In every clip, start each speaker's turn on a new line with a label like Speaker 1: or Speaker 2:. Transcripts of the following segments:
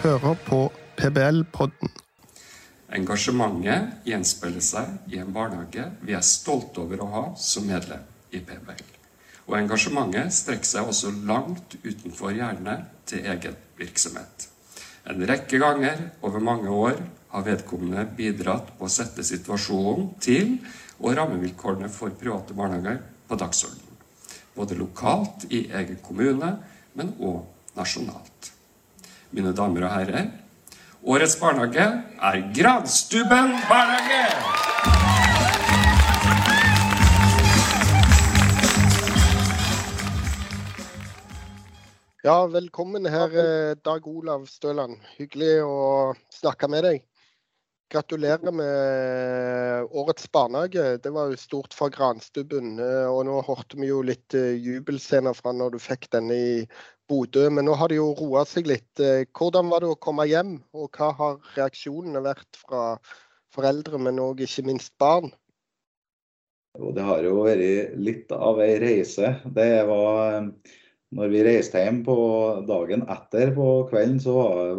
Speaker 1: hører på PBL-podden.
Speaker 2: Engasjementet gjenspeiler seg i en barnehage vi er stolte over å ha som medlem i PBL. Og engasjementet strekker seg også langt utenfor hjernen til egen virksomhet. En rekke ganger over mange år har vedkommende bidratt på å sette situasjonen til og rammevilkårene for private barnehager på dagsordenen. Både lokalt i egen kommune, men òg nasjonalt. Mine damer og herrer, årets barnehage er Granstuben barnehage!
Speaker 1: Ja, velkommen her, eh, Dag Olav Støland. Hyggelig å snakke med deg. Gratulerer med årets barnehage. Det var jo stort for Granstubben. eh, Og nå hørte vi jo litt eh, jubelscener fra når du fikk denne i Bodø. Men nå har det jo roa seg litt. Eh, Hvordan var det å komme hjem, og hva har reaksjonene vært fra foreldre, men òg ikke minst barn?
Speaker 3: Det har jo vært litt av ei reise. Det var eh, når vi reiste hjem på dagen etter på kvelden, så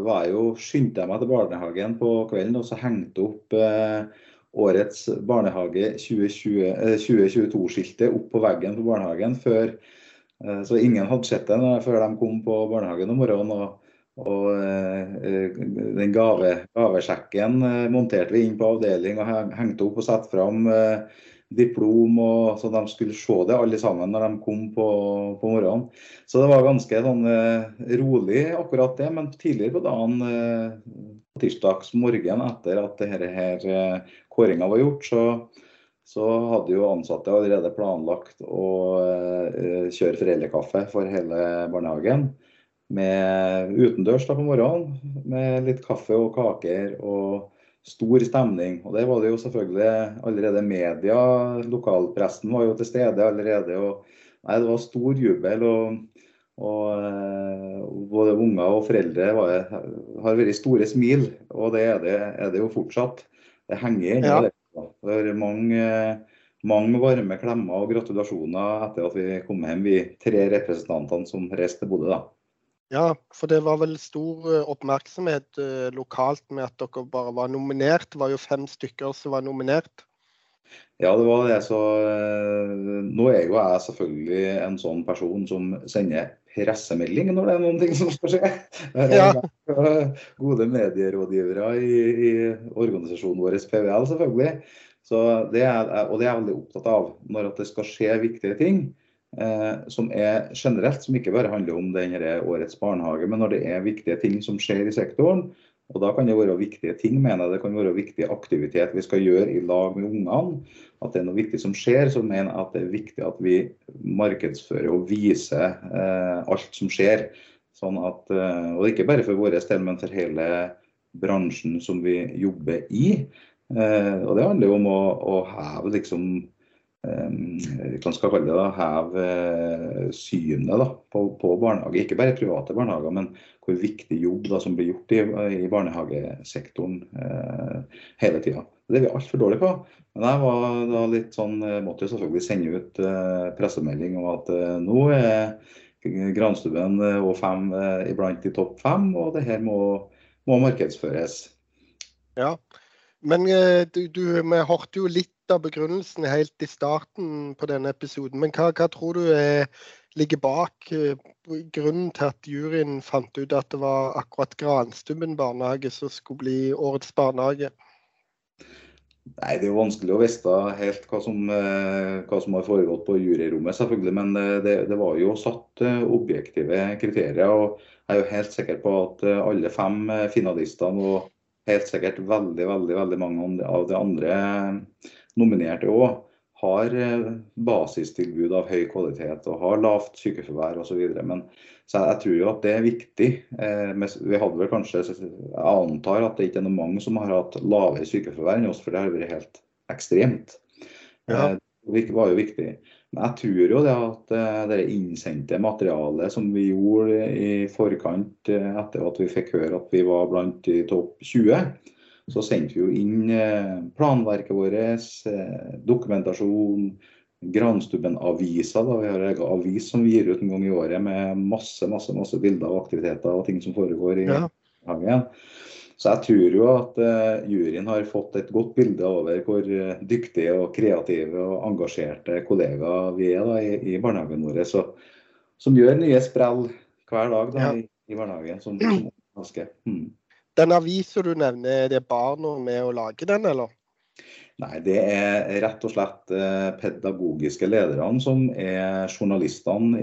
Speaker 3: var- jeg jo skyndte jeg meg til barnehagen på kvelden og så hengte opp eh, årets barnehage 2020 eh, 2022-skiltet opp på veggen på barnehagen før Så ingen hadde sett det før de kom på barnehagen om morgenen. og og eh, den gave, gavesjekken eh, monterte vi inn på avdeling og hengte opp og satte fram eh, diplom, og så de skulle se det alle sammen når de kom på, på morgenen. Så det var ganske sånn eh, rolig akkurat det, men tidligere på dagen, eh, tirsdags morgen etter at dette eh, kåringa var gjort, så, så hadde jo ansatte allerede planlagt å eh, kjøre foreldrekaffe for hele barnehagen. Med utendørs da på morgenen, med litt kaffe og kaker og stor stemning. Og det var det jo selvfølgelig allerede media, lokalpressen var jo til stede allerede. og nei, Det var stor jubel. og, og eh, Både unger og foreldre var, har vært store smil, og det er det, er det jo fortsatt. Det henger igjen.
Speaker 1: Ja.
Speaker 3: Er mange, mange varme klemmer og gratulasjoner etter at vi kom hjem, vi tre representantene som reiste til Bodø. da.
Speaker 1: Ja, for det var vel stor eh, oppmerksomhet eh, lokalt med at dere bare var nominert. Det var jo fem stykker som var nominert.
Speaker 3: Ja, det var det. Så eh, nå er jo jeg selvfølgelig en sånn person som sender pressemelding når det er noen ting som skal skje.
Speaker 1: Ja.
Speaker 3: Gode medierådgivere i, i organisasjonen vår PVL, selvfølgelig. Så det er, og det er jeg veldig opptatt av når det skal skje viktige ting. Eh, som er generelt, som ikke bare handler om denne årets barnehage, men når det er viktige ting som skjer i sektoren. Og da kan det være viktige ting, mener jeg. Det kan være viktig aktivitet vi skal gjøre i lag med ungene. At det er noe viktig som skjer, så mener jeg at det er viktig at vi markedsfører og viser eh, alt som skjer. Sånn at, eh, og ikke bare for vår del, men for hele bransjen som vi jobber i. Eh, og det handler jo om å, å heve liksom hva skal kalle det heve eh, synet da, på, på barnehage. Ikke bare private barnehager, men hvor viktig jobb da, som blir gjort i, i barnehagesektoren eh, hele tida. Det er vi altfor dårlige på. Men jeg var da litt sånn, jeg måtte jo selvfølgelig sende ut eh, pressemelding om at eh, nå er Granstuen eh, og fem eh, iblant i topp fem, og det her må, må markedsføres.
Speaker 1: Ja. Men eh, du, du, vi hørte jo litt av begrunnelsen helt i starten på denne episoden. Men hva, hva tror du er, ligger bak eh, grunnen til at juryen fant ut at det var akkurat Granstubben barnehage som skulle bli årets barnehage?
Speaker 3: Nei, Det er jo vanskelig å vite helt hva som, eh, hva som har foregått på juryrommet, selvfølgelig. Men eh, det, det var jo satt eh, objektive kriterier. og Jeg er jo helt sikker på at eh, alle fem eh, finalistene og helt sikkert veldig veldig, veldig mange av de andre nominerte òg har eh, basistilbud av høy kvalitet og har lavt sykefravær osv. Men så jeg tror jo at det er viktig. Eh, Vi hadde vel kanskje, Jeg antar at det ikke er noe mange som har hatt lavere sykefravær enn oss, for det har vært helt ekstremt.
Speaker 1: Ja.
Speaker 3: Eh, Det var jo viktig. Men jeg tror jo det at eh, det innsendte materialet som vi gjorde i forkant eh, etter at vi fikk høre at vi var blant de topp 20, så sendte vi jo inn eh, planverket vårt, dokumentasjon, Granstubben-avisa. da Vi har en avis som vi gir ut en gang i året med masse masse, masse bilder og aktiviteter og ting som foregår i,
Speaker 1: Ja.
Speaker 3: Så jeg tror jo at uh, juryen har fått et godt bilde over hvor uh, dyktige og kreative og engasjerte kollegaer vi er da, i, i, barnehagen vår. Så, som gjør nye sprell hver dag da, ja. i, i, barnehagen. som, som ganske. Hmm.
Speaker 1: Den avisa du nevner, er det barna med å lage den, eller?
Speaker 3: Nei, det er rett og slett uh, pedagogiske lederne som er journalistene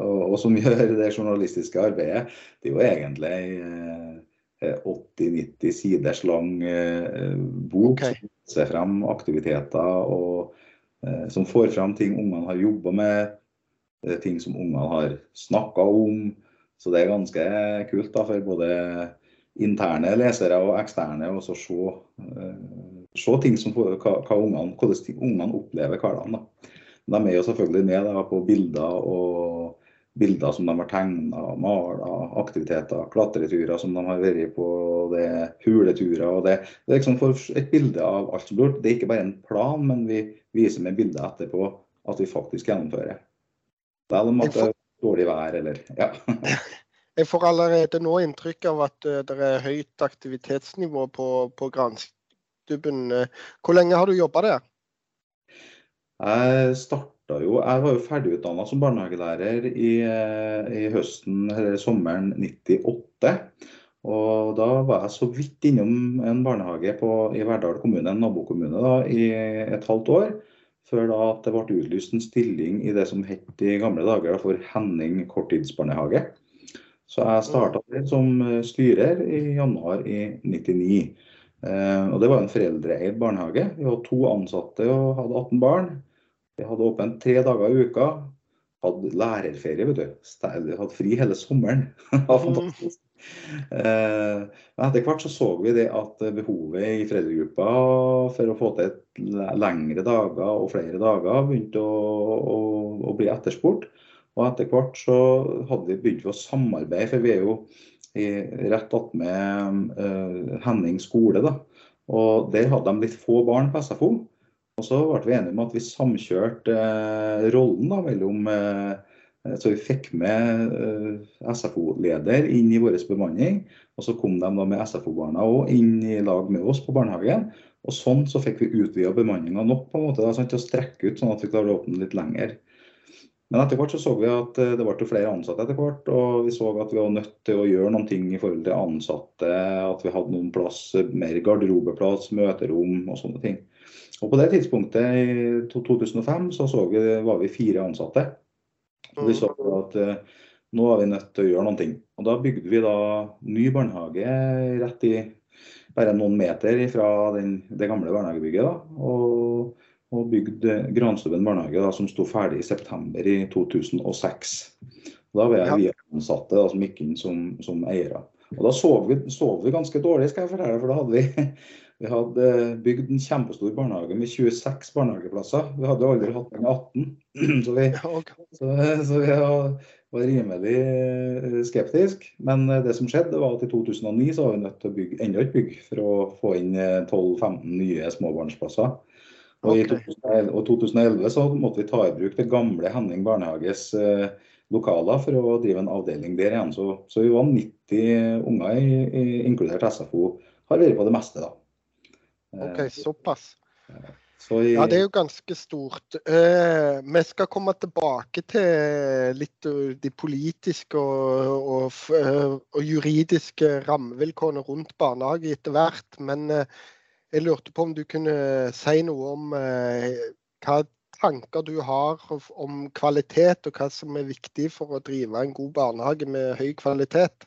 Speaker 3: og, og, som gjør det journalistiske arbeidet. Det er jo egentlig 80-90 siders lang eh, bok okay. som viser frem aktiviteter og eh, som får frem ting ungene har jobba med, eh, ting som ungene har snakka om. Så det er ganske kult da, for både interne lesere og eksterne å se, se ting som, hva, hva ungene, hvordan ungene opplever hverdagen. De er jo selvfølgelig med da, på bilder og bilder som de har tegna, mala, aktiviteter, klatreturer som de har vært på, det er huleturer. og Det, det er liksom for et bilde av alt som blir gjort. Det er ikke bare en plan, men vi viser med bilder etterpå at vi faktisk gjennomfører. Selv om at det er dårlig vær eller ja.
Speaker 1: Jeg får allerede nå inntrykk av at uh, det er høyt aktivitetsnivå på, på Granstubben. Hvor lenge har du jobba der?
Speaker 3: Jeg jo Jeg var jo ferdigutdanna som barnehagelærer i, eh, i høsten, eller sommeren 98. Og da var jeg så vidt innom en barnehage på, i Verdal kommune, en nabokommune, da, i et halvt år. Før da at det ble utlyst en stilling i det som het i gamle dager for Henning korttidsbarnehage. Så jeg starta som styrer i januar i 99. Eh, og Det var en foreldreeid barnehage. Vi hadde to ansatte og hadde 18 barn. Vi hadde åpent tre dager i uka. Hadde lærerferie, vet du. Vi hadde fri hele sommeren. mm. fantastisk. Eh, men etter hvert så så vi det at behovet i foreldregruppa for å få til et lengre dager og flere dager begynte å, å, å bli etterspurt. Og etter hvert så hadde vi begynt å samarbeide, for vi er jo i, rett attmed uh, Henning skole. da. Og der hadde de litt få barn på SFO. Og så ble vi enige om at vi samkjørte eh, rollen da, mellom eh, Så vi fikk med eh, SFO-leder inn i vår bemanning. Og så kom de da med SFO-barna òg inn i lag med oss på barnehagen. Og sånn så fikk vi utvida bemanninga nok på en måte da, sånn, til å strekke ut, sånn at vi klarte å åpne litt lenger. Men etter hvert så, så vi at det ble flere ansatte etter hvert, og vi så at vi var nødt til å gjøre noen ting i forhold til ansatte. At vi hadde noen plass, mer garderobeplass, møterom og sånne ting. Og På det tidspunktet, i 2005, så, så vi, var vi fire ansatte. Og vi så at uh, nå var vi nødt til å gjøre noe. Og Da bygde vi da ny barnehage rett i bare noen meter fra den, det gamle barnehagebygget. da, og, og bygde Granstubben barnehage, da, som sto ferdig i september i 2006. Og Da var jeg vi ansatte da, som gikk inn som, som eiere. Og Da sov vi, sov vi ganske dårlig, skal jeg fortelle, for da hadde vi vi hadde bygd en kjempestor barnehage med 26 barnehageplasser. Vi hadde aldri hatt den enn 18. Så vi, så, så vi var rimelig skeptisk. skeptiske. Men eh, det som skjedde, var at i 2009 så var vi nødt til å bygge enda et bygg for å få inn 12-15 eh, nye småbarnsplasser. Og i 2011 så måtte vi ta i bruk det gamle Henning barnehages lokaler for å drive en avdeling der igjen. Så, så vi var 90 unger, inkludert SFO, har vært på det meste. da.
Speaker 1: OK, såpass. Så i, Ja, det er jo ganske stort. Eh, vi skal komme tilbake til litt de politiske og, og, eh, og juridiske rammevilkårene rundt barnehage etter hvert. Men jeg lurte på om du kunne si noe om hva tanker du har om kvalitet, og hva som er viktig for å drive en god barnehage med høy kvalitet?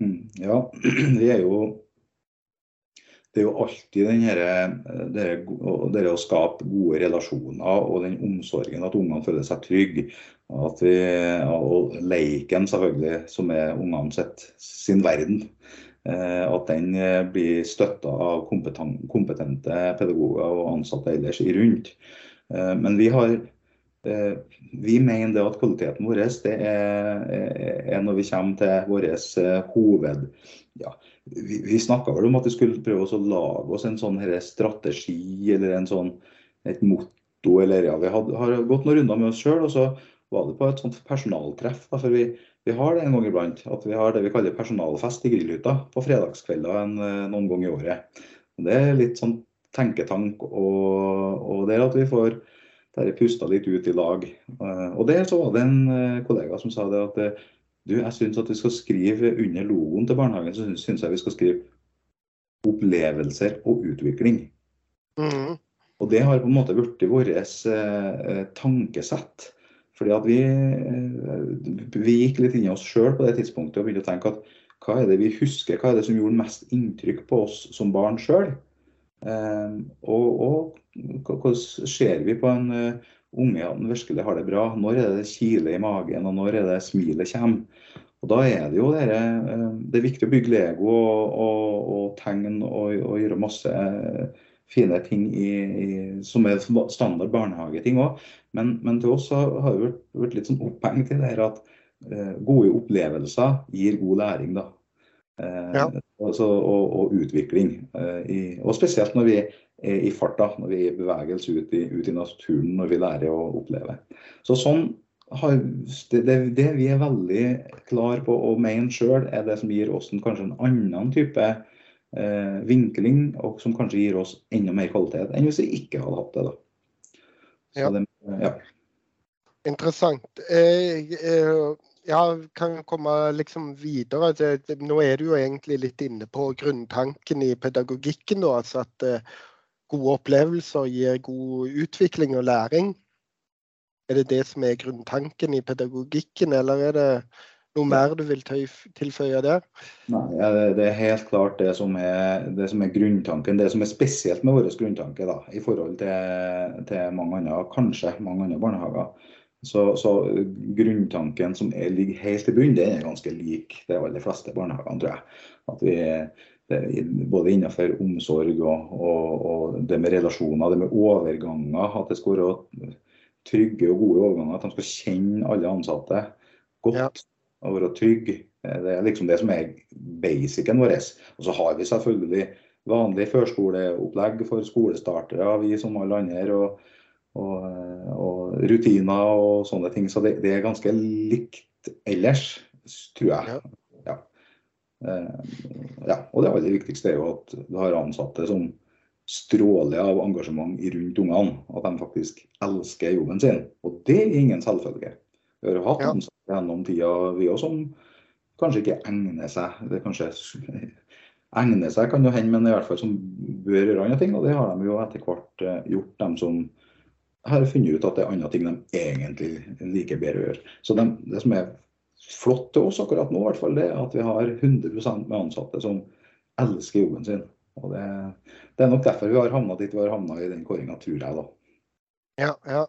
Speaker 3: Mm, ja, vi er jo det er jo alltid den her, det, å skape gode relasjoner og den omsorgen at ungene føler seg trygge. Vi, og leiken, selvfølgelig, som er ungene sitt, sin verden. Eh, at den eh, blir støtta av kompetente pedagoger og ansatte ellers i rundt. Eh, men vi har vi mener at kvaliteten vår er, er når vi kommer til vår hoved, ja, vi, vi snakka vel om at vi skulle prøve å lage oss en sånn strategi eller en sånn, et motto. eller ja, Vi hadde, har gått noen runder med oss sjøl, og så var det på et sånt personaltreff. Da, for vi, vi har det en gang iblant. At vi har det vi kaller personalfest i grillhytta på fredagskvelder noen ganger i året. Det er litt sånn tenketank, og, og det er at vi får der pusta litt ut i lag. Og der så var det en kollega som sa det at du, jeg syns at vi skal skrive under logoen til barnehagen så synes jeg vi skal skrive opplevelser og utvikling. Mm. Og det har på en måte blitt vårt eh, tankesett. Fordi at vi, eh, vi gikk litt inn i oss sjøl på det tidspunktet og begynte å tenke at hva er det vi husker, hva er det som gjorde mest inntrykk på oss som barn sjøl? Eh, og, og hvordan ser vi på en uh, unge virkelig har det bra? Når er det kiler i magen, og når er det smilet kommer? Og Da er det jo dere, eh, det er viktig å bygge Lego og, og, og tegne og, og, gjøre masse fine ting i, i, som er standard barnehageting òg. Men, men, til oss har det vært, vært litt sånn opphengt i det her at eh, gode opplevelser gir god læring. da. Eh, ja. altså, og, og, utvikling. Eh, i, og spesielt når vi i farta, når vi beveger oss ut i, ut i naturen, når vi lærer å oppleve. Så sånn har, det, det, det, vi er veldig klar på å mene sjøl, er det som gir oss en, kanskje en annen type eh, vinkling, og som kanskje gir oss enda mer kvalitet enn hvis vi ikke hadde hatt det. da.
Speaker 1: Ja. Det, ja. Interessant. Eh, eh, ja, kan komme liksom videre. Det, nå er du jo egentlig litt inne på grunntanken i pedagogikken. Da, altså at eh, gode opplevelser gir god utvikling og læring. Er det det som er grunntanken i pedagogikken, eller er det noe mer du vil tilføye der?
Speaker 3: Nei, Det er helt klart det som er, det som er grunntanken. Det som er spesielt med vår grunntanke da, i forhold til, til mange andre, kanskje mange andre barnehager. Så, så grunntanken som er, ligger helt i bunnen, den er ganske lik de aller fleste barnehagene, tror jeg. At vi, både innenfor omsorg og, og, og, det med relasjoner, det med overganger. At det skal være trygge og gode overganger. At de skal kjenne alle ansatte godt ja. og være trygge. Det er liksom det som er basicen vår. Og så har vi selvfølgelig vanlig førskoleopplegg for skolestartere, vi som alle andre. og, og, og rutiner og sånne ting. Så det, det, er ganske likt ellers, tror jeg. Ja. Uh, ja. Og det aller viktigste er jo at du har ansatte som stråler av engasjement rundt ungene. At de faktisk elsker jobben sin. Og det er ingen selvfølge. Vi har hatt ja. ansatte gjennom tida, vi òg, som kanskje ikke egner seg. Det kanskje egner seg, kan jo hende, men i hvert fall som bør gjøre andre ting. Og det har de jo etter hvert eh, gjort, dem som har funnet ut at det er andre ting de egentlig liker bedre å gjøre. Så de, det som er flott til oss akkurat nå, i hvert fall, det at vi har 100 med ansatte som elsker jobben sin. Og det, det, er nok derfor vi har havna dit vi har havna i den kåringa, tror jeg. da.
Speaker 1: Ja, ja.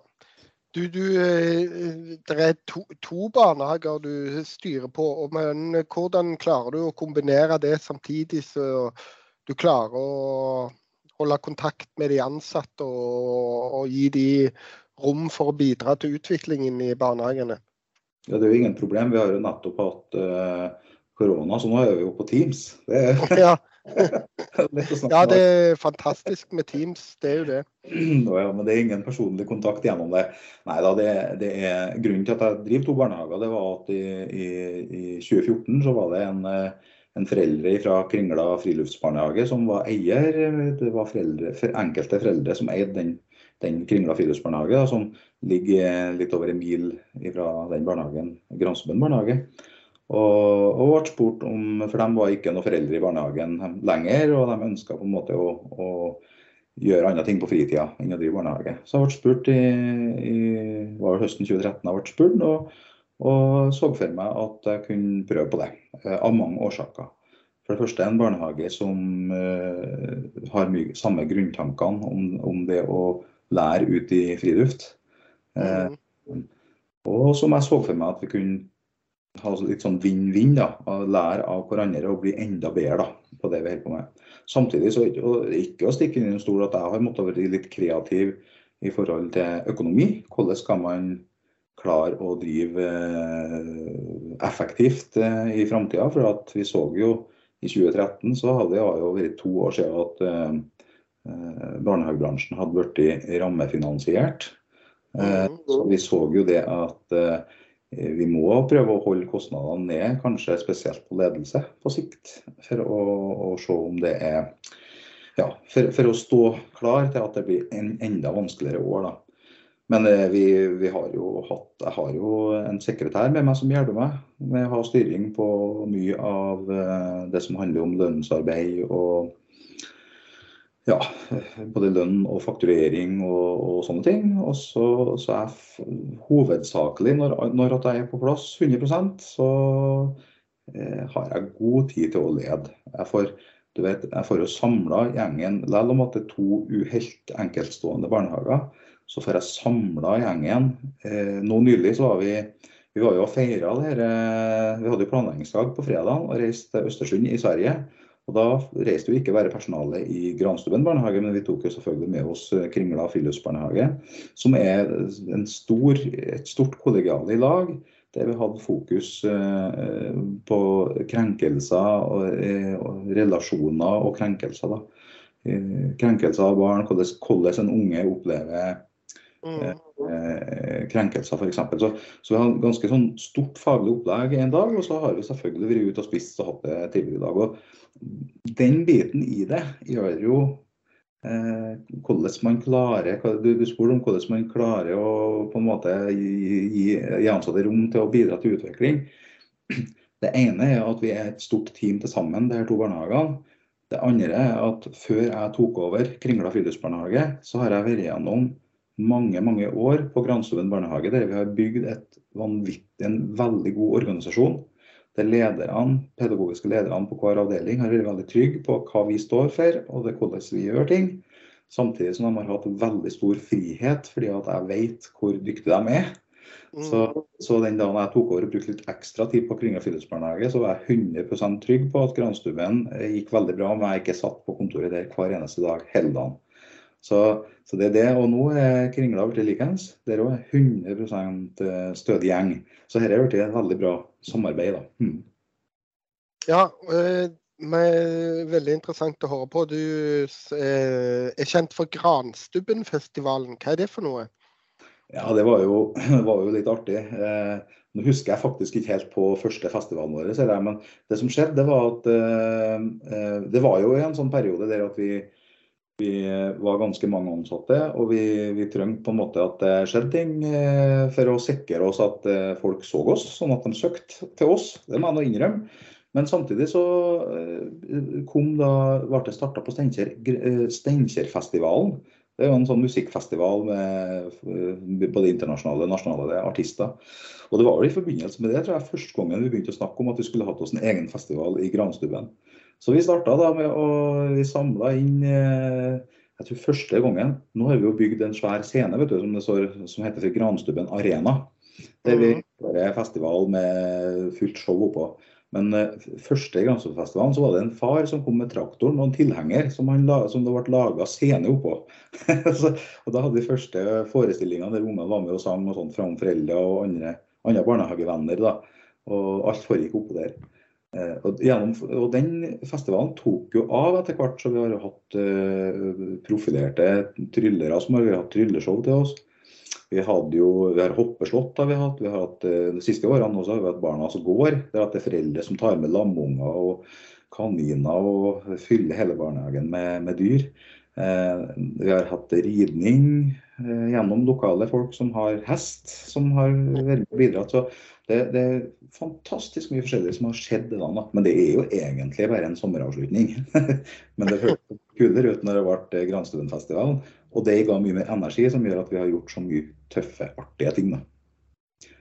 Speaker 1: Du, du, eh, det er to, to, barnehager du styrer på, men hvordan klarer du å kombinere det samtidig så du klarer å holde kontakt med de ansatte og, og gi de rom for å bidra til utviklingen i barnehagene?
Speaker 3: Ja, Det er jo ingen problem. Vi har jo nettopp hatt uh, korona, så nå er vi jo på Teams. Det er,
Speaker 1: ja. ja, det er fantastisk med Teams, det er jo det.
Speaker 3: Ja, men det er ingen personlig kontakt gjennom det. Nei da, det, det, er grunnen til at jeg driver to barnehager. Det var at i, i, i 2014 så var det en, en foreldre fra Kringla friluftsbarnehage som var eier. Det var foreldre, enkelte foreldre som eide den, den Kringla friluftsbarnehage, som ligger litt over en mil fra den barnehagen, Gransbøen barnehage. Og, og ble spurt om, for de var ikke noen foreldre i barnehagen lenger, og de ønska å, å, gjøre andre ting på fritida enn å drive barnehage. Så jeg ble spurt i, i var høsten 2013 jeg ble spurt, og, og så for meg at jeg kunne prøve på det, eh, av mange årsaker. For det første en barnehage som uh, har mye, samme grunntankene om, om, det å lære ut i friluft. Eh, og som jeg så for meg at vi kunne ha litt sånn vinn-vinn. da, Lære av hverandre og bli enda bedre da, på det vi holder på med. Samtidig så og ikke å stikke inn i en stol at jeg har måttet være litt kreativ i forhold til økonomi. Hvordan skal man klare å drive eh, effektivt eh, i framtida? For at vi så jo i 2013 så hadde det jo vært to år siden at eh, barnehagebransjen hadde blitt rammefinansiert. Mm. Så vi så jo det at vi må prøve å holde kostnadene ned, kanskje spesielt på ledelse på sikt, for å, å se om det er ja, for, for, å stå klar til at det blir en enda vanskeligere år. da. Men eh, vi, vi, har jo hatt Jeg har jo en sekretær med meg som hjelper meg med å ha styring på mye av eh, det som handler om lønnsarbeid og ja, både lønn og fakturering og, og sånne ting. Og så, så er hovedsakelig, når, når jeg er på plass 100% så eh, har jeg god tid til å lede. Jeg får, du vet, jeg får jo samla gjengen, selv om at det er to uhelt enkeltstående barnehager, så får jeg samla gjengen. Eh, nå nylig så var vi vi var jo og feira det her, eh, Vi hadde jo planleggingsdag på fredag og reiste til Østersund i Sverige. Og Da reiste jo ikke bare personalet i Granstubben barnehage, men vi tok jo selvfølgelig med oss eh, Kringla friluftsbarnehage, som er stor, et stort kollegiale i lag. Der vi hadde fokus eh, på krenkelser og, eh, relasjoner og krenkelser. Da. Krenkelser av barn, hvordan en unge opplever Mm. krenkelser f.eks. Så, så vi har ganske sånn stort faglig opplegg en dag, og så har vi selvfølgelig vært ute og spist og hatt det tidligere i dag. Og den biten i det gjør jo eh, hvordan man klarer du, du spurte om hvordan man klarer å på en måte gi, gi, gi ansatte rom til å bidra til utvikling. Det ene er at vi er et stort team til sammen, de her to barnehagene. Det andre er at før jeg tok over Kringla friluftsbarnehage, så har jeg vært gjennom mange mange år på Granstuen barnehage, der vi har bygd en veldig god organisasjon der lederne, pedagogiske lederne på hver avdeling har vært veldig trygge på hva vi står for og det hvordan vi gjør ting. Samtidig som de har hatt veldig stor frihet, fordi at jeg vet hvor dyktige de er. Mm. Så, så, den dagen jeg tok over og brukte litt ekstra tid på Kringa friluftsbarnehage, så var jeg 100% trygg på at Granstubben gikk veldig bra om jeg ikke satt på kontoret der hver eneste dag hele dagen. Så, så, det er det. Og nå er Kringla blitt likeens. Det er òg 100 eh, stødig gjeng. Så dette har blitt et veldig bra samarbeid. da. Mm.
Speaker 1: Ja, med, veldig interessant å høre på. Du eh, er kjent for Granstubbenfestivalen. Hva er det for noe?
Speaker 3: Ja, det var jo, var jo litt artig. Eh, nå husker jeg faktisk ikke helt på første festivalen vår, men det som skjedde, det var at eh, eh, det var jo en sånn periode der at vi vi var ganske mange ansatte, og vi, vi trengte på en måte at det skjedde ting eh, for å sikre oss at eh, folk så oss, sånn at de søkte til oss. Det må jeg nå innrømme. Men samtidig så eh, kom da, ble det starta på Steinkjerfestivalen. Det er jo en sånn musikkfestival med både internasjonale og nasjonale artister. Og det var vel i forbindelse med det tror jeg, første gangen vi begynte å snakke om at vi skulle hatt oss en egen festival i Granstubben. Så vi starta da med å vi samla inn eh, jeg tror første gangen Nå har vi jo bygd en svær scene vet du, som, det står, som heter for Granstubben Arena. Der vi har mhm. festival med fullt show oppå. Men uh, første Granstubbenfestivalen så var det en far som kom med traktoren og en tilhenger som, la, som det ble laga scene oppå. så, og Da hadde vi første forestillinga der ungene var med og sang og sånt framom foreldre og andre, andre barnehagevenner. da, Og alt foregikk oppå der. Eh, og, gjennom, og, Den festivalen tok jo av etter hvert, så vi har hatt uh, profilerte tryllere som har hatt trylleshow til oss. Vi hadde jo, vi har hoppeslott har vi hatt. vi har hatt uh, De siste årene også har vi hatt Barna som går. Det er at det er foreldre som tar med lamunger og kaniner og fyller hele barnehagen med, med dyr. Uh, vi har hatt ridning gjennom lokale folk som har hest, som har bidratt. Så det, det, er fantastisk mye forskjellig som har skjedd i dag. Men det er jo egentlig bare en sommeravslutning. men det hørtes kulere ut når det ble Granstubenfestivalen. Og det ga mye mer energi, som gjør at vi har gjort så mye tøffe, artige ting. Da.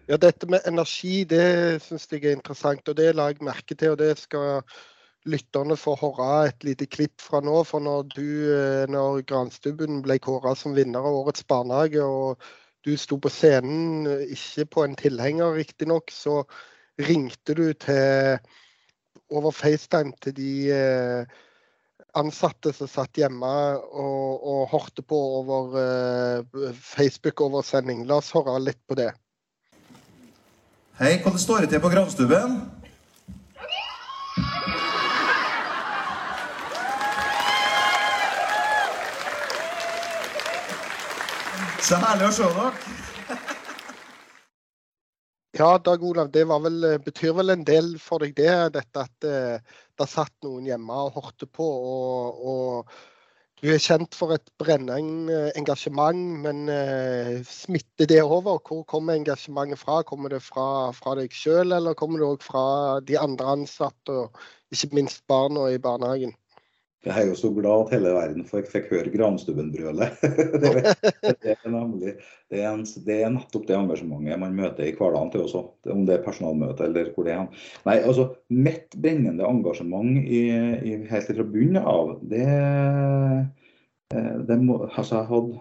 Speaker 1: Ja, Dette med energi det syns jeg er interessant, og det la jeg merke til. og det skal lytterne får høre et lite klipp fra nå. For når, du, eh, når Granstubben ble kåra som vinner av Årets barnehage, og du sto på scenen, ikke på en tilhenger riktignok, så ringte du til over FaceTime til de eh, ansatte som satt hjemme og, og hørte på over Facebook-oversending. La oss høre litt på det.
Speaker 4: Hei, hvordan står det til på Granstubben? Så herlig å se dere.
Speaker 1: Ja, Dag Olav, det vel, betyr vel en del for deg det, dette at eh, det satt noen hjemme og hørte på. og, og du er kjent for et brennende engasjement, men eh, smitter det over? Hvor kommer engasjementet fra? Kommer det fra, fra deg sjøl, eller kommer det òg fra de andre ansatte, og ikke minst barna i barnehagen?
Speaker 3: Jeg er jo så glad at hele verden fikk, fikk høre Granstubben-brølet. det, det, det, det, er nettopp det engasjementet man møter i hverdagen til også. Om det er personalmøte eller hvor det er. Nei, altså Mitt brennende engasjement i, i, helt fra bunnen av, det, eh, det må, altså jeg hadde,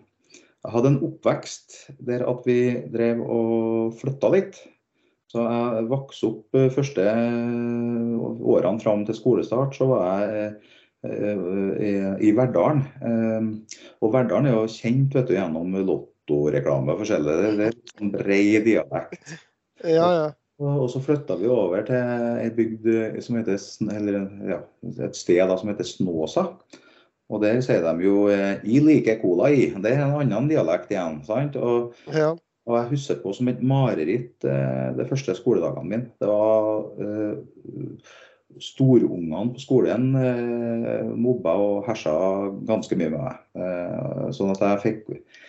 Speaker 3: jeg hadde en oppvekst der at vi drev og flytta litt. Så jeg vokste opp eh, første årene fram til skolestart, så var jeg Eh, i Verdalen. Eh, og Verdalen er jo kjent vet du, gjennom lottoreklame og forskjellig. Det er en bred dialekt.
Speaker 1: Ja, ja.
Speaker 3: Og så flytta vi over til ei bygd som heter, eller, ja, et sted da, som heter Snåsa. Og der sier de jo eh, 'i like cola i'. Det er en annen dialekt igjen. sant? Og,
Speaker 1: ja.
Speaker 3: og jeg husker på som et mareritt de første skoledagene mine. Det var storungene på skolen eh, mobba og hersa ganske mye med meg. Eh, sånn at jeg fikk,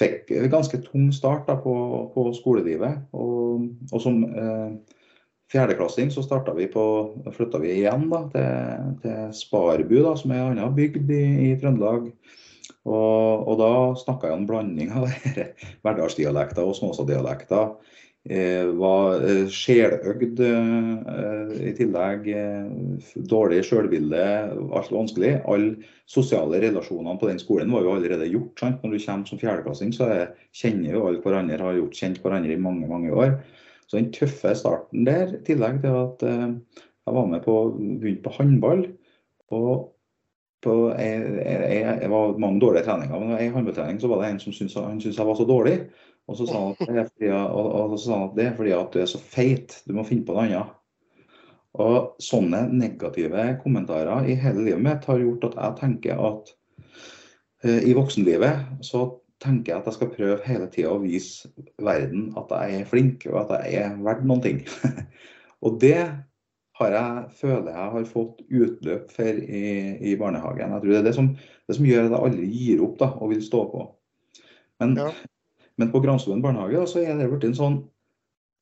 Speaker 3: fikk ganske tung start da, på, på, skolelivet. Og, og som eh, fjerdeklassing så vi på, flytta vi igjen da, til, til Sparbu, da, som er en annen bygd i, i Trøndelag. Og, og, da snakka jeg om blanding av hverdagsdialekter og Snåsa-dialekter. Eh, var eh, sjeløgd eh, i tillegg. Dårlig sjølbilde, alt vanskelig. Alle sosiale relasjonene på den skolen var jo allerede gjort. Sant? Når du kommer som fjerdeklassing, så kjenner jo alle hverandre, har gjort kjent hverandre i mange mange år. Så den tøffe starten der, i tillegg til at jeg var med på begynte på håndball. og på, jeg, jeg, jeg, var mange dårlige treninger, men i håndballtrening så var det en som syntes, han syntes jeg var så dårlig. Og så sa han at det fordi, og, sa han at det er fordi at du er så feit, du må finne på noe annet. Og sånne negative kommentarer i hele livet mitt har gjort at jeg tenker at uh, i voksenlivet så tenker jeg at jeg skal prøve hele tida å vise verden at jeg er flink, og at jeg er verdt noen ting. og det har jeg, føler jeg har fått utløp for i, i barnehagen. Jeg tror Det er det som, det som gjør at jeg aldri gir opp da, og vil stå på. Men ja. Men på Granstuen barnehage så er det blitt en sånn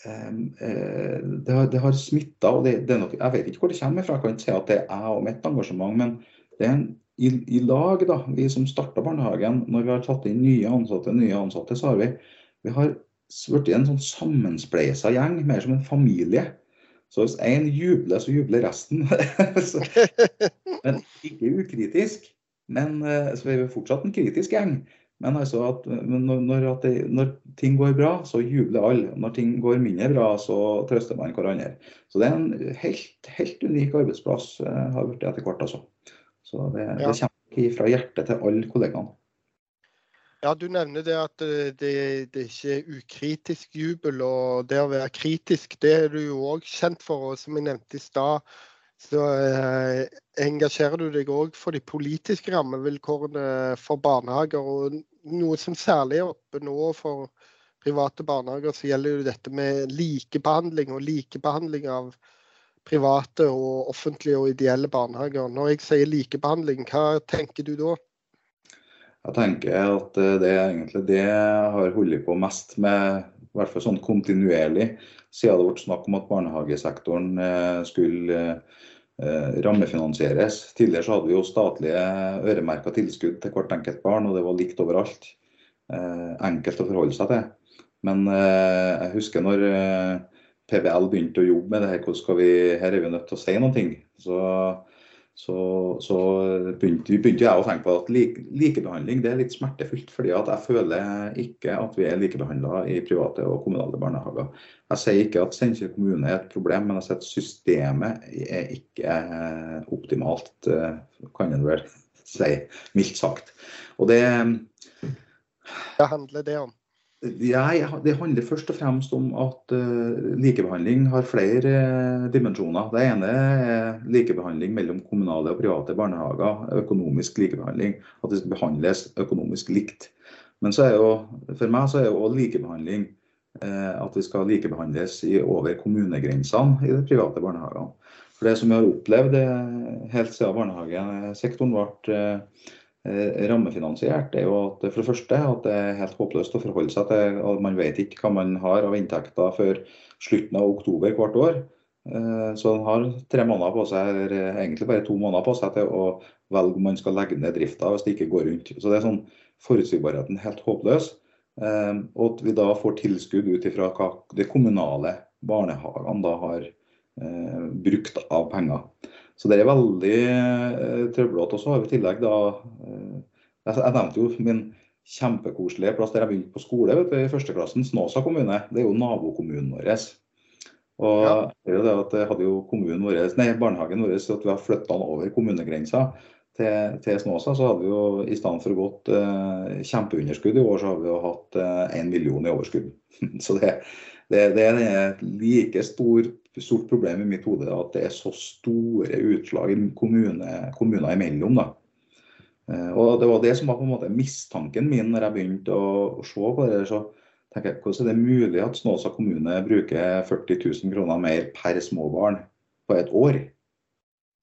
Speaker 3: eh, det har, det har smitta. og det, det nok, Jeg vet ikke hvor det kommer fra, jeg kan ikke si at det er jeg og mitt engasjement. Men det er en, i, i, lag, da, vi som starta barnehagen, når vi har tatt inn nye ansatte, nye ansatte, så har vi, vi har blitt en sånn sammenspleisa gjeng, mer som en familie. Så hvis én jubler, så jubler resten. men ikke ukritisk. Men eh, så er vi fortsatt en kritisk gjeng. Men altså at når, når, at det, når, ting går bra, så jubler alle. Når ting går mindre bra, så trøster man hverandre. Så det er en helt, helt unik arbeidsplass eh, har blitt etter hvert. Altså. Så det, ja. det kommer fra hjertet til alle kollegaene.
Speaker 1: Ja, Du nevner det at det, det ikke er ukritisk jubel. og Det å være kritisk det er du jo òg kjent for. og Som jeg nevnte i stad, så eh, engasjerer du deg òg for de politiske rammevilkårene for barnehager. og Noe som særlig er oppe nå for private barnehager, så gjelder jo dette med likebehandling og likebehandling av private og offentlige og ideelle barnehager. Når jeg sier likebehandling, hva tenker du da?
Speaker 3: Jeg tenker at det er egentlig det jeg har holdt på mest med, i hvert fall sånn kontinuerlig, siden det ble snakk om at barnehagesektoren eh, skulle Eh, rammefinansieres. Tidligere så hadde vi jo statlige øremerka tilskudd til hvert enkelt barn, og det var likt overalt. Eh, enkelt å forholde seg til. Men jeg husker når PBL begynte å jobbe med det her, hvordan skal vi, her er vi nødt til å si noe. Så så, så begynte, begynte, jeg å tenke på at like, likebehandling det er litt smertefullt. fordi jeg føler ikke at vi er likebehandla i private og kommunale barnehager. Jeg sier ikke at Steinkjer kommune er et problem, men jeg sier at systemet er ikke optimalt, kan en vel si, mildt sagt. Og det
Speaker 1: Hva handler det om?
Speaker 3: Ja, det handler først og fremst om at uh, likebehandling har flere uh, dimensjoner. Det ene er likebehandling mellom kommunale og private barnehager. Økonomisk likebehandling. At det skal behandles økonomisk likt. Men jo, for meg så er jo likebehandling at det skal likebehandles i over kommunegrensene i de private barnehagene. For Det som vi har opplevd helt siden barnehagesektoren ble rammefinansiert, er jo at for det første at det er helt håpløst å forholde seg til. at Man vet ikke hva man har av inntekter før slutten av oktober hvert år. Eh, så han har tre måneder på seg, eller egentlig bare to måneder på seg til å velge om man skal legge ned drifta hvis det ikke går rundt. Så det er sånn forutsigbarheten helt håpløs. Eh, og at vi da får tilskudd ut ifra hva de kommunale barnehagene da har eh, brukt av penger. Så det er veldig trøblete. Og så har vi i tillegg da Jeg nevnte jo min kjempekoselige plass der jeg begynte på skole vet du, i førsteklassen, Snåsa kommune. Det er jo nabokommunen vår. Og ja. det at det hadde jo kommunen vår, nei, barnehagen vår at vi har flytta den over kommunegrensa til, til, Snåsa, så hadde vi jo i stedet for gått eh, kjempeunderskudd i år, så har vi jo hatt én eh, million i overskudd. så det, det, det er et like stor, stort problem i mitt hode at det er så store utslag i kommune, kommuner imellom. da. Eh, og Det var det som var på en måte mistanken min når jeg begynte å, å se på det. så tenker jeg, Hvordan er det mulig at Snåsa kommune bruker 40 000 kroner mer per småbarn på et år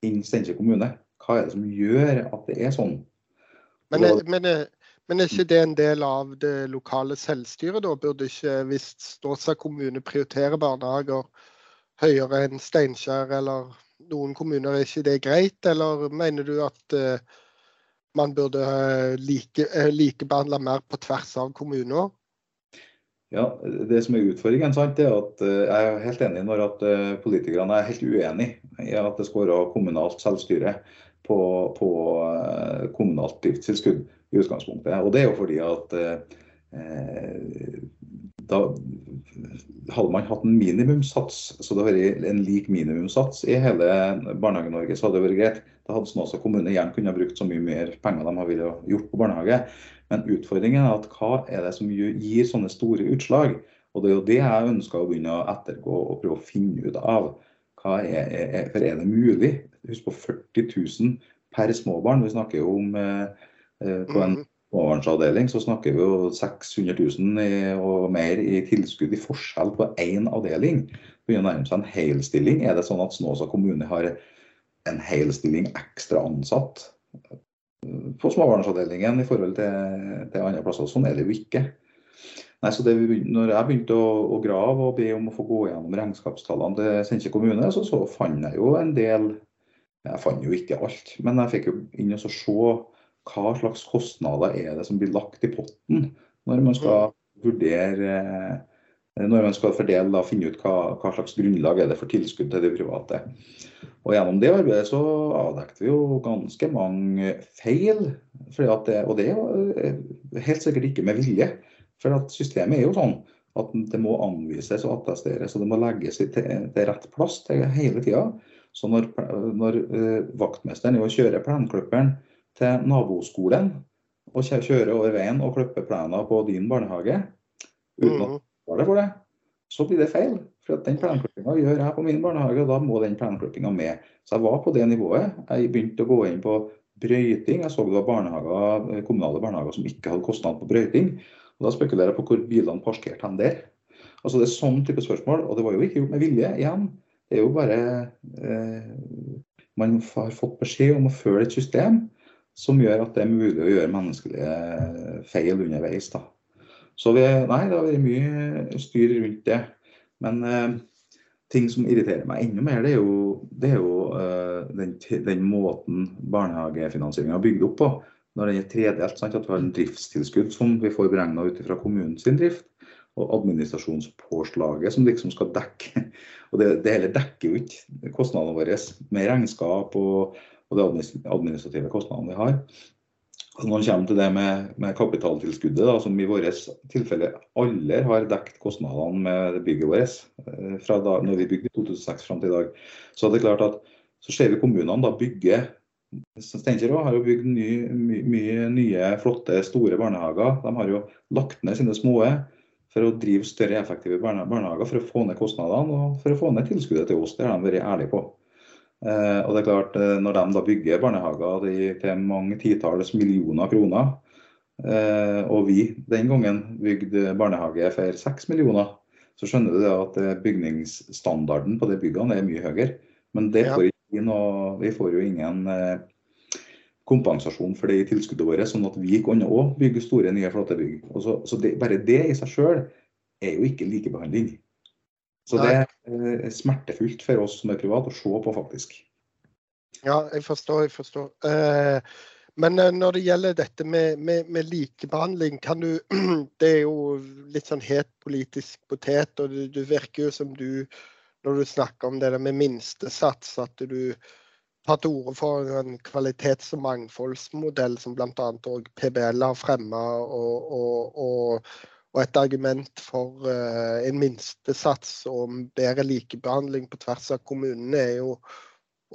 Speaker 3: enn Steinkjer kommune? Hva er det som gjør at det er sånn?
Speaker 1: Men men, men er, ikke det en del av det lokale selvstyret, da? Burde ikke, hvis Ståsa kommune prioriterer barnehager høyere enn Steinkjer eller noen kommuner, er ikke det greit? Eller mener du at uh, man burde uh, like, uh, likebehandle mer på tvers av kommuner?
Speaker 3: Ja, Det som er utfordringen, sant, er at eh, jeg er helt enig når at eh, politikerne er helt uenig i at det skal være kommunalt selvstyre på, på eh, kommunalt driftstilskudd i utgangspunktet. Og Det er jo fordi at eh, da hadde man hatt en minimumssats, så det hadde vært en lik minimumssats i hele Barnehage-Norge, så hadde det vært greit. Da hadde Snåsa kommune gjerne kunnet brukt så mye mer penger de ville gjort på barnehage. Men utfordringen er at hva er det som gir sånne store utslag? Og Det er jo det jeg ønsker å begynne å ettergå og prøve å finne ut av. Hva er, er, for er det mulig? Husk på 40 000 per småbarn. Vi snakker jo om eh, eh på en mm. småbarnsavdeling så snakker vi jo 600 000 og mer i tilskudd i forskjell på én avdeling. Begynner å nærme seg en helstilling. Er det sånn at Snåsa kommune har en helstilling ekstra ansatt på småbarnsavdelingen i forhold til, til andre plasser. Sånn er det jo ikke. Nei, så det, når jeg begynte å, å, grave og be om å få gå gjennom regnskapstallene til Steinkjer kommune, så, så, fant jeg jo en del Jeg fant jo ikke alt, men jeg fikk jo inn og se hva slags kostnader er det som blir lagt i potten når man skal vurdere når man skal fordele og finne ut hva, hva, slags grunnlag er det for tilskudd til de private. Og Gjennom det arbeidet så avdekket vi jo ganske mange feil. Det, og det er helt sikkert ikke med vilje. For at systemet er jo sånn at det må anvises og attesteres, og det må legges til, til rett plass til hele tida. Så når, når uh, vaktmesteren er å kjøre plenklipperen til naboskolen, og kjører over veien og klipper plener på din barnehage uten at betale for det, så blir det feil. For den plenklippinga gjør jeg på min barnehage, og da må den plenklippinga med. Så jeg var på det nivået. Jeg begynte å gå inn på brøyting. Jeg så det var barnehager, kommunale barnehager som ikke hadde kostnad på brøyting. Og Da spekulerer jeg på hvor bilene parkerte hen der. Altså Det er sånn type spørsmål. Og det var jo ikke gjort med vilje igjen. Det er jo bare eh, Man har fått beskjed om å følge et system som gjør at det er mulig å gjøre menneskelige feil underveis. da. Så vi, nei, det har vært mye styr rundt det. Men eh, ting som irriterer meg enda mer, det er jo, det er jo eh, den, den, måten barnehagefinansieringa er bygd opp på. Når den er tredelt, sant? at vi har en driftstilskudd som vi får beregna ut fra kommunens drift. Og administrasjonspåslaget som liksom skal dekke og Det, det hele dekker jo ikke kostnadene våre med regnskap og, og de administrative kostnadene vi har. Når det kommer til det med, med kapitaltilskuddet, da, som i vårt tilfelle aldri har dekket kostnadene med bygget vårt eh, fra da når vi bygde i 2006 fram til i dag, så er det klart at så ser vi kommunene da bygge Steinkjer har jo bygd mye, my, mye nye, flotte, store barnehager. De har jo lagt ned sine små for å drive større, effektive barnehager for å få ned kostnadene og for å få ned tilskuddet til oss. Det har de vært ærlige på. Eh, og det er klart, eh, Når de da bygger barnehager til mange titalls millioner kroner, eh, og vi den gangen bygde barnehage for seks millioner, så skjønner du at bygningsstandarden på de byggene er mye høyere. Men det får vi noe Vi får jo ingen kompensasjon for det i tilskuddet vårt, sånn at vi kan òg bygge store, nye, flottebygge. så, så det, bare det i seg sjøl er jo ikke likebehandling. Så det er eh, smertefullt for oss som er private å se på, faktisk.
Speaker 1: Ja, jeg forstår. jeg forstår. Eh, men eh, når det gjelder dette med, med, med likebehandling, kan du Det er jo litt sånn het politisk potet, og du, du virker jo som du Når du snakker om det der med minstesats, at du tar til orde for en kvalitets- og mangfoldsmodell som bl.a. òg PBL har fremma, og, og, og, og et argument for uh, en minstesats og bedre likebehandling på tvers av kommunene er jo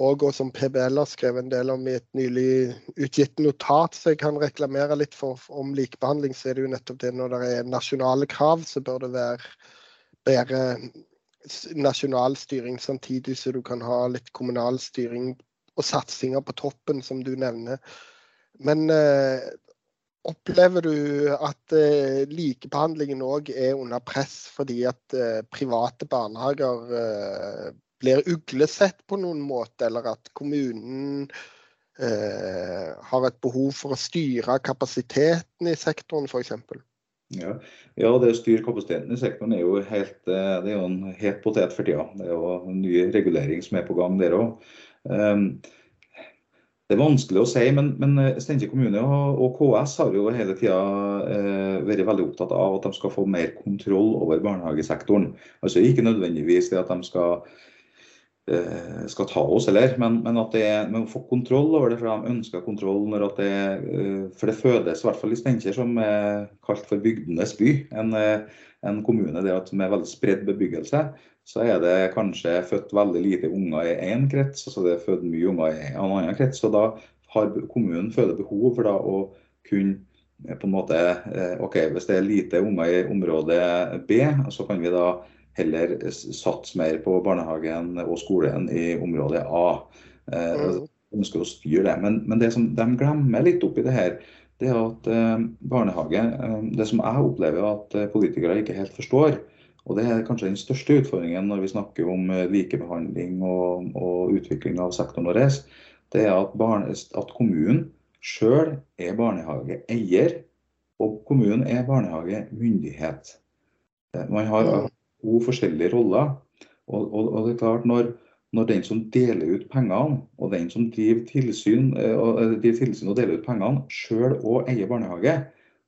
Speaker 1: og, og som PBL har skrevet en del om i et nylig utgitt notat, så jeg kan reklamere litt for om likebehandling, så er det jo nettopp det når det er nasjonale krav, så bør det være bedre nasjonal styring samtidig så du kan ha litt kommunal styring og satsinger på toppen, som du nevner. Men eh, opplever du at eh, likebehandlingen òg er under press fordi at eh, private barnehager eh, blir uglesett på noen måte, eller at kommunen eh, har et behov for å styre kapasiteten i sektoren f.eks.?
Speaker 3: Ja. ja, det å styre kapasiteten i sektoren er jo helt, eh, det er jo en het potet for tida. Det er jo en ny regulering som er på gang der òg. Det er vanskelig å si, men, men Steinkjer kommune og, KS har jo hele tida eh, vært veldig opptatt av at de skal få mer kontroll over barnehagesektoren. Altså Ikke nødvendigvis det at de skal eh, skal ta oss, eller, men, men at det men å få kontroll over det, for de ønsker kontroll. når at det, eh, For det fødes, i hvert fall i Steinkjer, som er kalt for bygdenes by, en, eh, en kommune der med veldig spredd bebyggelse, så er det kanskje født veldig lite unger i én krets, og så er født mye unger i en annen krets. og Da har kommunen føler behov for da å kunne eh, på en måte, eh, ok, Hvis det er lite unger i område B, så kan vi da heller satse mer på barnehagen og skolen i område A.
Speaker 1: Mm.
Speaker 3: ønsker å styre det. Men, men det som de glemmer litt oppi det her, det er at eh, barnehage eh, Det som jeg opplever at politikere ikke helt forstår, og det er kanskje den største utfordringen når vi snakker om eh, likebehandling og, og utvikling av sektoren vår, det er at, barne, at kommunen sjøl er barnehageeier, og kommunen er barnehagemyndighet. Eh, Man har
Speaker 1: Mm.
Speaker 3: to forskjellige roller. Og, og, og det er klart når, når den som deler ut pengene, og den som driver tilsyn, eh, og, driver tilsyn og deler ut pengene, sjøl òg eier barnehage,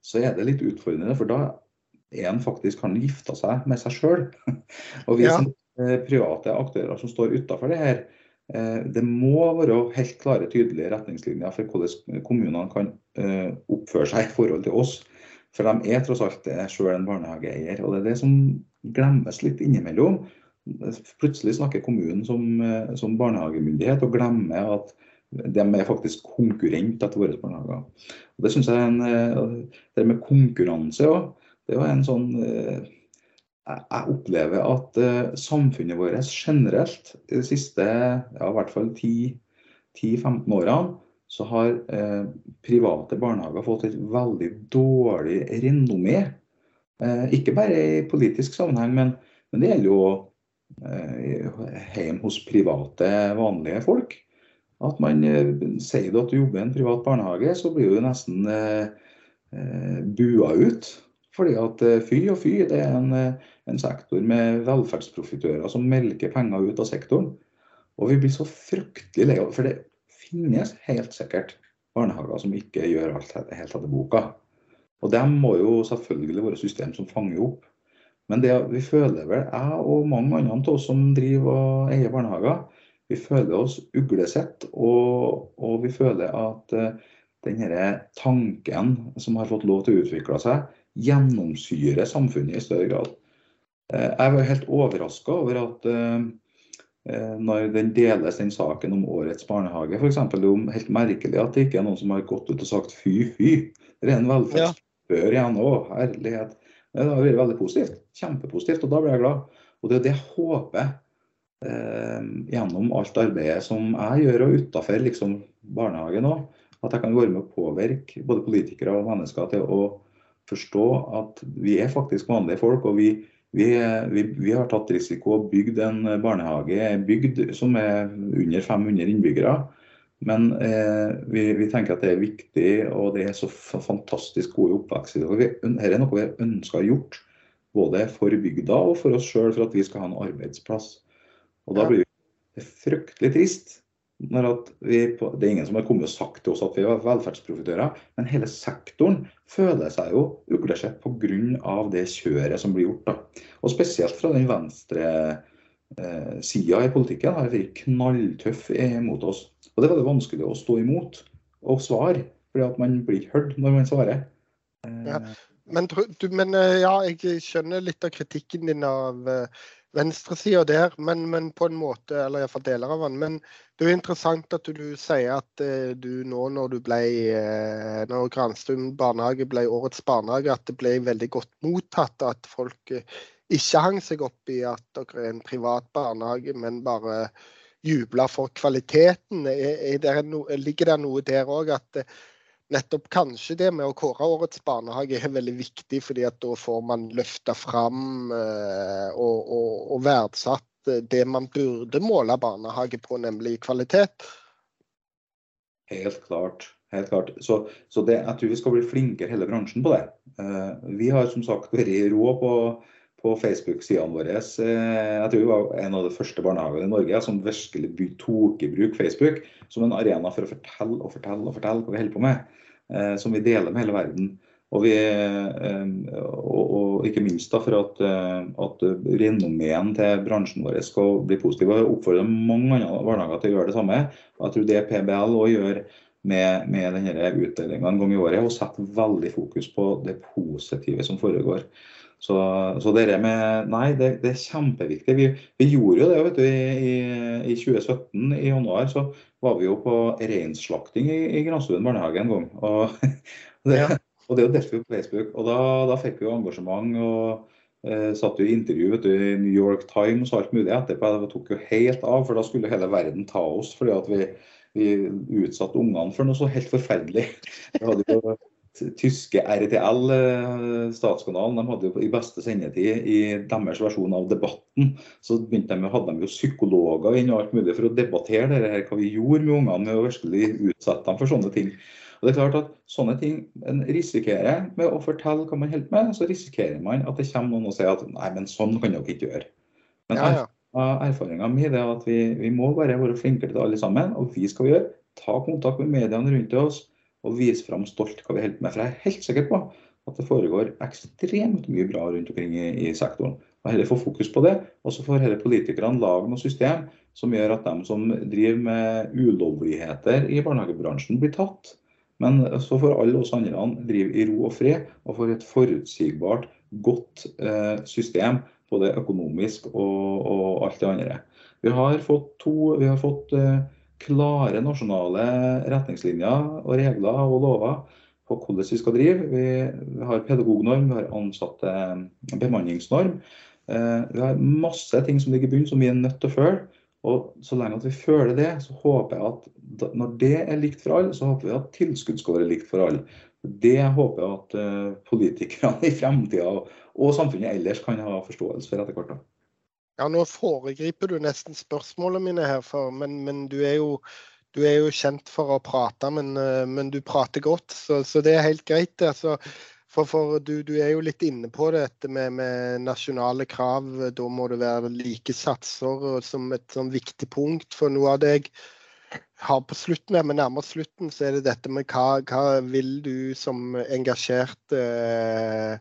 Speaker 3: så er det litt utfordrende. For da en faktisk kan gifte seg med seg sjøl. Og vi
Speaker 1: Ja.
Speaker 3: som eh, private aktører som står utafor det her, eh, det må være helt klare, tydelige retningslinjer for hvordan kommunene kan eh, oppføre seg i forhold til oss. For de er tross alt sjøl en barnehageeier. Og det er det som glemmes litt innimellom. Plutselig snakker kommunen som, som barnehagemyndighet og glemmer at de er faktisk konkurrenter til våre barnehager. Og det synes jeg er en, Det med konkurranse òg, det var en sånn eh, Jeg opplever at eh, samfunnet vårt generelt i de siste ja, i hvert fall 10-15 årene så har eh, private barnehager fått et veldig dårlig renommé. Eh, ikke bare i politisk sammenheng, men, men det gjelder jo eh, hjem hos private, vanlige folk. At man eh, sier du at du jobber i en privat barnehage, så blir du nesten eh, eh, bua ut. Fordi at eh, fy og fy, det er en, eh, en sektor med velferdsprofitører som melker penger ut av sektoren. Og vi blir så fryktelig lei av. For det finnes helt sikkert barnehager som ikke gjør alt helt etter boka. Og dem må jo selvfølgelig være system som fanger opp. Men det vi føler vel, jeg og mange andre av oss som driver og eier barnehager, vi føler oss uglesett. Og, og vi føler at uh, denne tanken som har fått lov til å utvikle seg, gjennomsyrer samfunnet i større grad. Uh, jeg var helt overraska over at uh, når den deles, den saken om årets barnehage, f.eks. Det er helt merkelig at det ikke er noen som har gått ut og sagt fy, fy. Ren er en velferdsbør igjen. Å, herlighet. Det har vært veldig positivt. Kjempepositivt. Og da blir jeg glad. Og det er det jeg håper eh, gjennom alt arbeidet som jeg gjør og utafor liksom, barnehagen òg, at jeg kan være med å påvirke både politikere og mennesker til å forstå at vi er faktisk vanlige folk, og vi, Vi, vi, vi, har tatt risiko og bygd en barnehage bygd som er under 500 innbyggere. Men eh, vi, vi, tenker at det er viktig, og det er så fantastisk gode oppvekster. Dette er noe vi ønsker å gjort, både for bygda og for oss sjøl, for at vi skal ha en arbeidsplass. Og Da blir det fryktelig trist når at vi, Det er ingen som har kommet og sagt til oss at vi er velferdsprofitører, men hele sektoren føler seg jo uglesett pga. det kjøret som blir gjort. da. Og Spesielt fra den venstre eh, sida i politikken har vært knalltøff mot oss. Og det er veldig vanskelig å stå imot og svare, fordi at man blir ikke hørt når man svarer.
Speaker 1: Ja. Men, du, men, eh, ja, jeg skjønner litt av kritikken din av uh, venstresida der, men, men, på en måte, eller iallfall deler av den. Men det er jo interessant at du, sier at uh, du nå når du ble uh, når Granstuen barnehage ble årets barnehage, at det ble veldig godt mottatt. At folk ikke hang seg opp i at dere er en privat barnehage, men bare jubler for kvaliteten. Er, er no, ligger det noe der òg at eh, nettopp kanskje det med å kåre årets barnehage er veldig viktig, fordi at da får man løfta fram eh, og, og, og, verdsatt det man burde måle barnehage på, nemlig kvalitet?
Speaker 3: Helt klart. Helt klart. Så, så det, jeg tror vi skal bli flinkere hele bransjen på det. Uh, vi har som sagt vært rå på på Facebook-sidene våre. Eh, jeg tror vi var en av de første barnehagene i Norge som virkelig tok i bruk Facebook som en arena for å fortelle og fortelle og fortelle hva vi holder på med. Eh, som vi deler med hele verden. Og, vi, eh, og, og ikke minst da for at, at renommeen til bransjen vår skal bli positiv. Jeg oppfordrer mange andre barnehager til å gjøre det samme. Jeg tror det PBL òg gjør med, med denne utdelinga en gang i året, og setter veldig fokus på det positive som foregår. Så, så det med Nei, det, det er kjempeviktig. Vi, vi, gjorde jo det vet du, i, i, 2017, i januar, så var vi jo på reinslakting i, i Granstuen barnehage en gang. Og det, ja. og det er jo delt på Facebook. Og da, da, fikk vi jo engasjement. og eh, satt jo i intervju vet du, i New York Times og alt mulig etterpå. Det tok jo helt av, for da skulle hele verden ta oss. fordi at vi, vi utsatte ungene for noe så helt forferdelig. Vi hadde jo tyske RTL, eh, statskanalen, de hadde jo i beste sendetid i deres versjon av Debatten, så begynte de, hadde de jo psykologer inn og alt mulig for å debattere det her, hva vi gjorde med ungene med å virkelig utsette dem for sånne ting. Og det er klart at Sånne ting en risikerer med å fortelle hva man holder med, så risikerer man at det kommer noen og sier at nei, men sånn kan dere ikke gjøre. Men ja, ja. erfaringa mi er at vi, vi må bare være flinkere til alle sammen, og vi skal gjøre. Ta kontakt med mediene rundt oss og vise fram stolt hva vi holder med. For jeg er helt sikker på at det foregår ekstremt mye bra rundt omkring i, i sektoren. Og heller få fokus på det, og så får heller politikerne lage noe system som gjør at de som driver med ulovligheter i barnehagebransjen, blir tatt. Men så får alle oss andre drive i ro og fred, og får et forutsigbart, godt eh, system, både økonomisk og, og, alt det andre. Vi har fått, to, vi har fått eh, klare nasjonale retningslinjer og regler og lover på hvordan vi skal drive. Vi har pedagognorm, vi har ansatte bemanningsnorm. Eh, vi har masse ting som ligger i bunnen som vi er nødt til å følge. Og Så lenge at vi føler det, så håper jeg at når det er likt for alle, så håper vi at tilskudd skal være likt for alle. Det håper jeg at eh, politikerne i fremtida og samfunnet ellers kan ha forståelse for etter hvert.
Speaker 1: Ja, nå foregriper du nesten spørsmålene mine her, for, men, men du, er jo, du, er jo, kjent for å prate, men, eh, men du prater godt, så, så, det er helt greit. Altså, for, for du, du, er jo litt inne på dette med, med, nasjonale krav. Da må det være like satser som et sånn viktig punkt. For noe av det jeg har på slutten, men nærmere slutten, så er det dette med hva, hva vil du som engasjert Eh,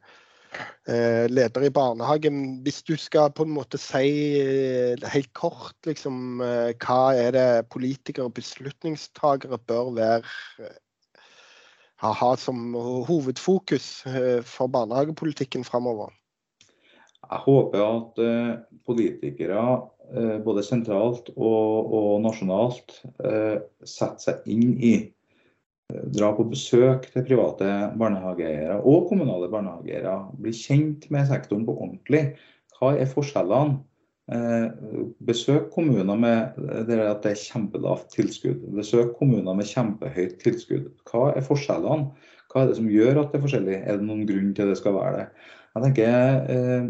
Speaker 1: leder i barnehagen. Hvis du skal på en måte si eh, helt kort liksom, eh, hva er det politikere og beslutningstagere bør være ha som hovedfokus for barnehagepolitikken framover?
Speaker 3: Jeg håper at politikere både sentralt og, og nasjonalt setter seg inn i dra på besøk til private barnehageeiere og kommunale barnehageeiere. Bli kjent med sektoren på ordentlig. Hva er forskjellene? Eh, besøk kommuner med det at det er kjempelavt tilskudd. Besøk kommuner med kjempehøyt tilskudd. Hva er forskjellene? Hva er det som gjør at det er forskjellig? Er det noen grunn til at det skal være det? Jeg tenker eh,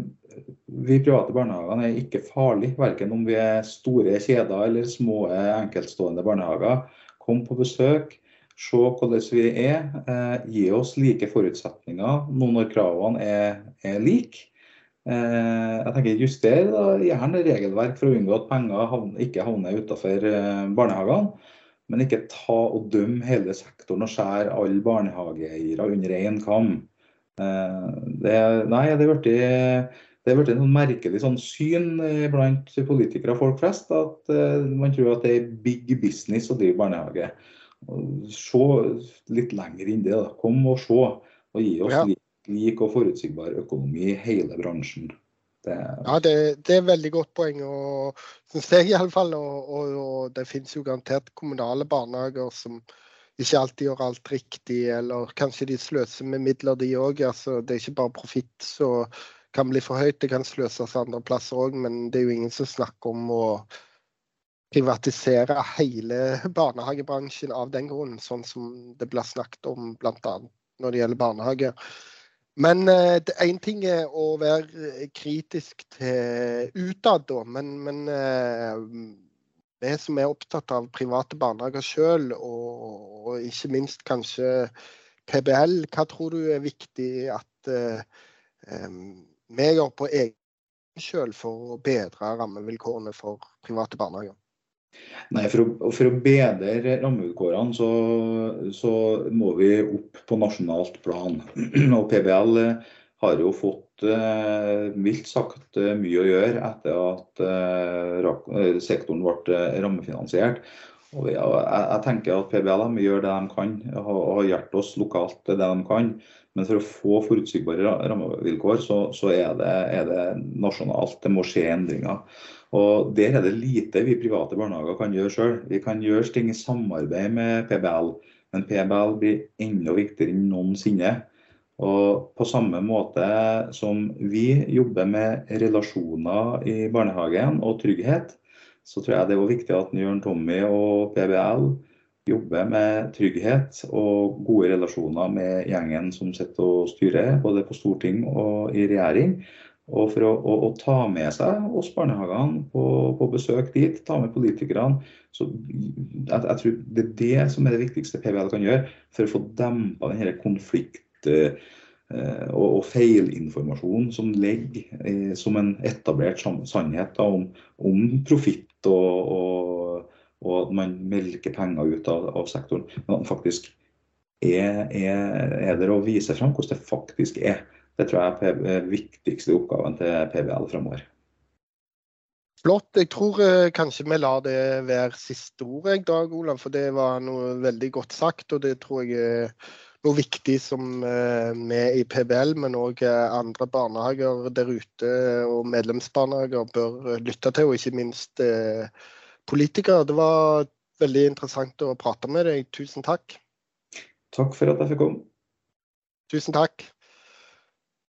Speaker 3: vi private barnehagene er ikke farlige, verken om vi er store kjeder eller små enkeltstående barnehager. Kom på besøk, se hvordan vi er. Eh, gi oss like forutsetninger nå når kravene er, er like. Eh, jeg tenker Juster gjerne regelverk for å unngå at penger havner, ikke havner utenfor eh, barnehagene. Men ikke ta og dømme hele sektoren og skjære alle barnehageeiere under én kam. Eh, det, nei, det er blitt det er blitt en sånn merkelig sånn syn blant politikere og folk flest at uh, man tror at det er big business å drive barnehage. Se litt lenger inn det. da. Kom og se, og gi oss ja. lik, og forutsigbar økonomi i hele bransjen.
Speaker 1: Det... Ja, det, det, er veldig godt poeng, og syns jeg iallfall. Og, og, og det finnes jo garantert kommunale barnehager som ikke alltid gjør alt riktig, eller kanskje de sløser med midler, de òg. Altså, det er ikke bare profitt som kan bli for høyt, det kan sløses andre plasser òg, men det er jo ingen som snakker om å privatisere hele barnehagebransjen av den grunn, sånn som det blir snakket om bl.a. når det gjelder barnehage. Men én eh, ting er å være kritisk til utad, da. Men, men eh, vi som er opptatt av private barnehager sjøl, og, og, ikke minst kanskje PBL, hva tror du er viktig at eh, vi gjør på egen sjøl for å bedre rammevilkårene for private barnehager?
Speaker 3: Nei, For å, for å bedre rammevilkårene så, så, må vi opp på nasjonalt plan. Og PBL har jo fått eh, mildt sagt eh, mye å gjøre etter at eh, sektoren ble rammefinansiert. Og jeg, jeg, tenker at PBL gjør det de kan, og har hjulpet oss lokalt det de kan. Men for å få forutsigbare rammevilkår, så, så er, det, er, det, nasjonalt. Det må skje endringer. Og Der er det lite vi private barnehager kan gjøre sjøl. Vi kan gjøre ting i samarbeid med PBL, men PBL blir enda viktigere enn noensinne. Og På samme måte som vi jobber med relasjoner i barnehagen og trygghet, så tror jeg det er viktig at Jørn Tommy og PBL jobber med trygghet og gode relasjoner med gjengen som sitter og styrer, både på storting og i regjering. Og for å, å, å, ta med seg oss barnehagene på, på, besøk dit, ta med politikerne. så jeg, jeg, tror Det er det som er det viktigste PBL kan gjøre for å få dempa denne konflikt eh, og, og feilinformasjonen som ligger eh, som en etablert sannhet da, om, om profitt og, og, og, at man melker penger ut av, av sektoren. Men at faktisk er, er, er der å vise fram hvordan det faktisk er. Det tror jeg er den viktigste oppgaven til PBL framover.
Speaker 1: Flott. Jeg tror eh, kanskje vi lar det være siste ord, jeg, Dag Olav. For det var noe veldig godt sagt, og det tror jeg er noe viktig som eh, vi i PBL, men òg eh, andre barnehager der ute og medlemsbarnehager bør lytte til, og ikke minst politikere. Det var veldig interessant å prate med deg. Tusen takk.
Speaker 3: Takk for at jeg fikk komme.
Speaker 1: Tusen takk.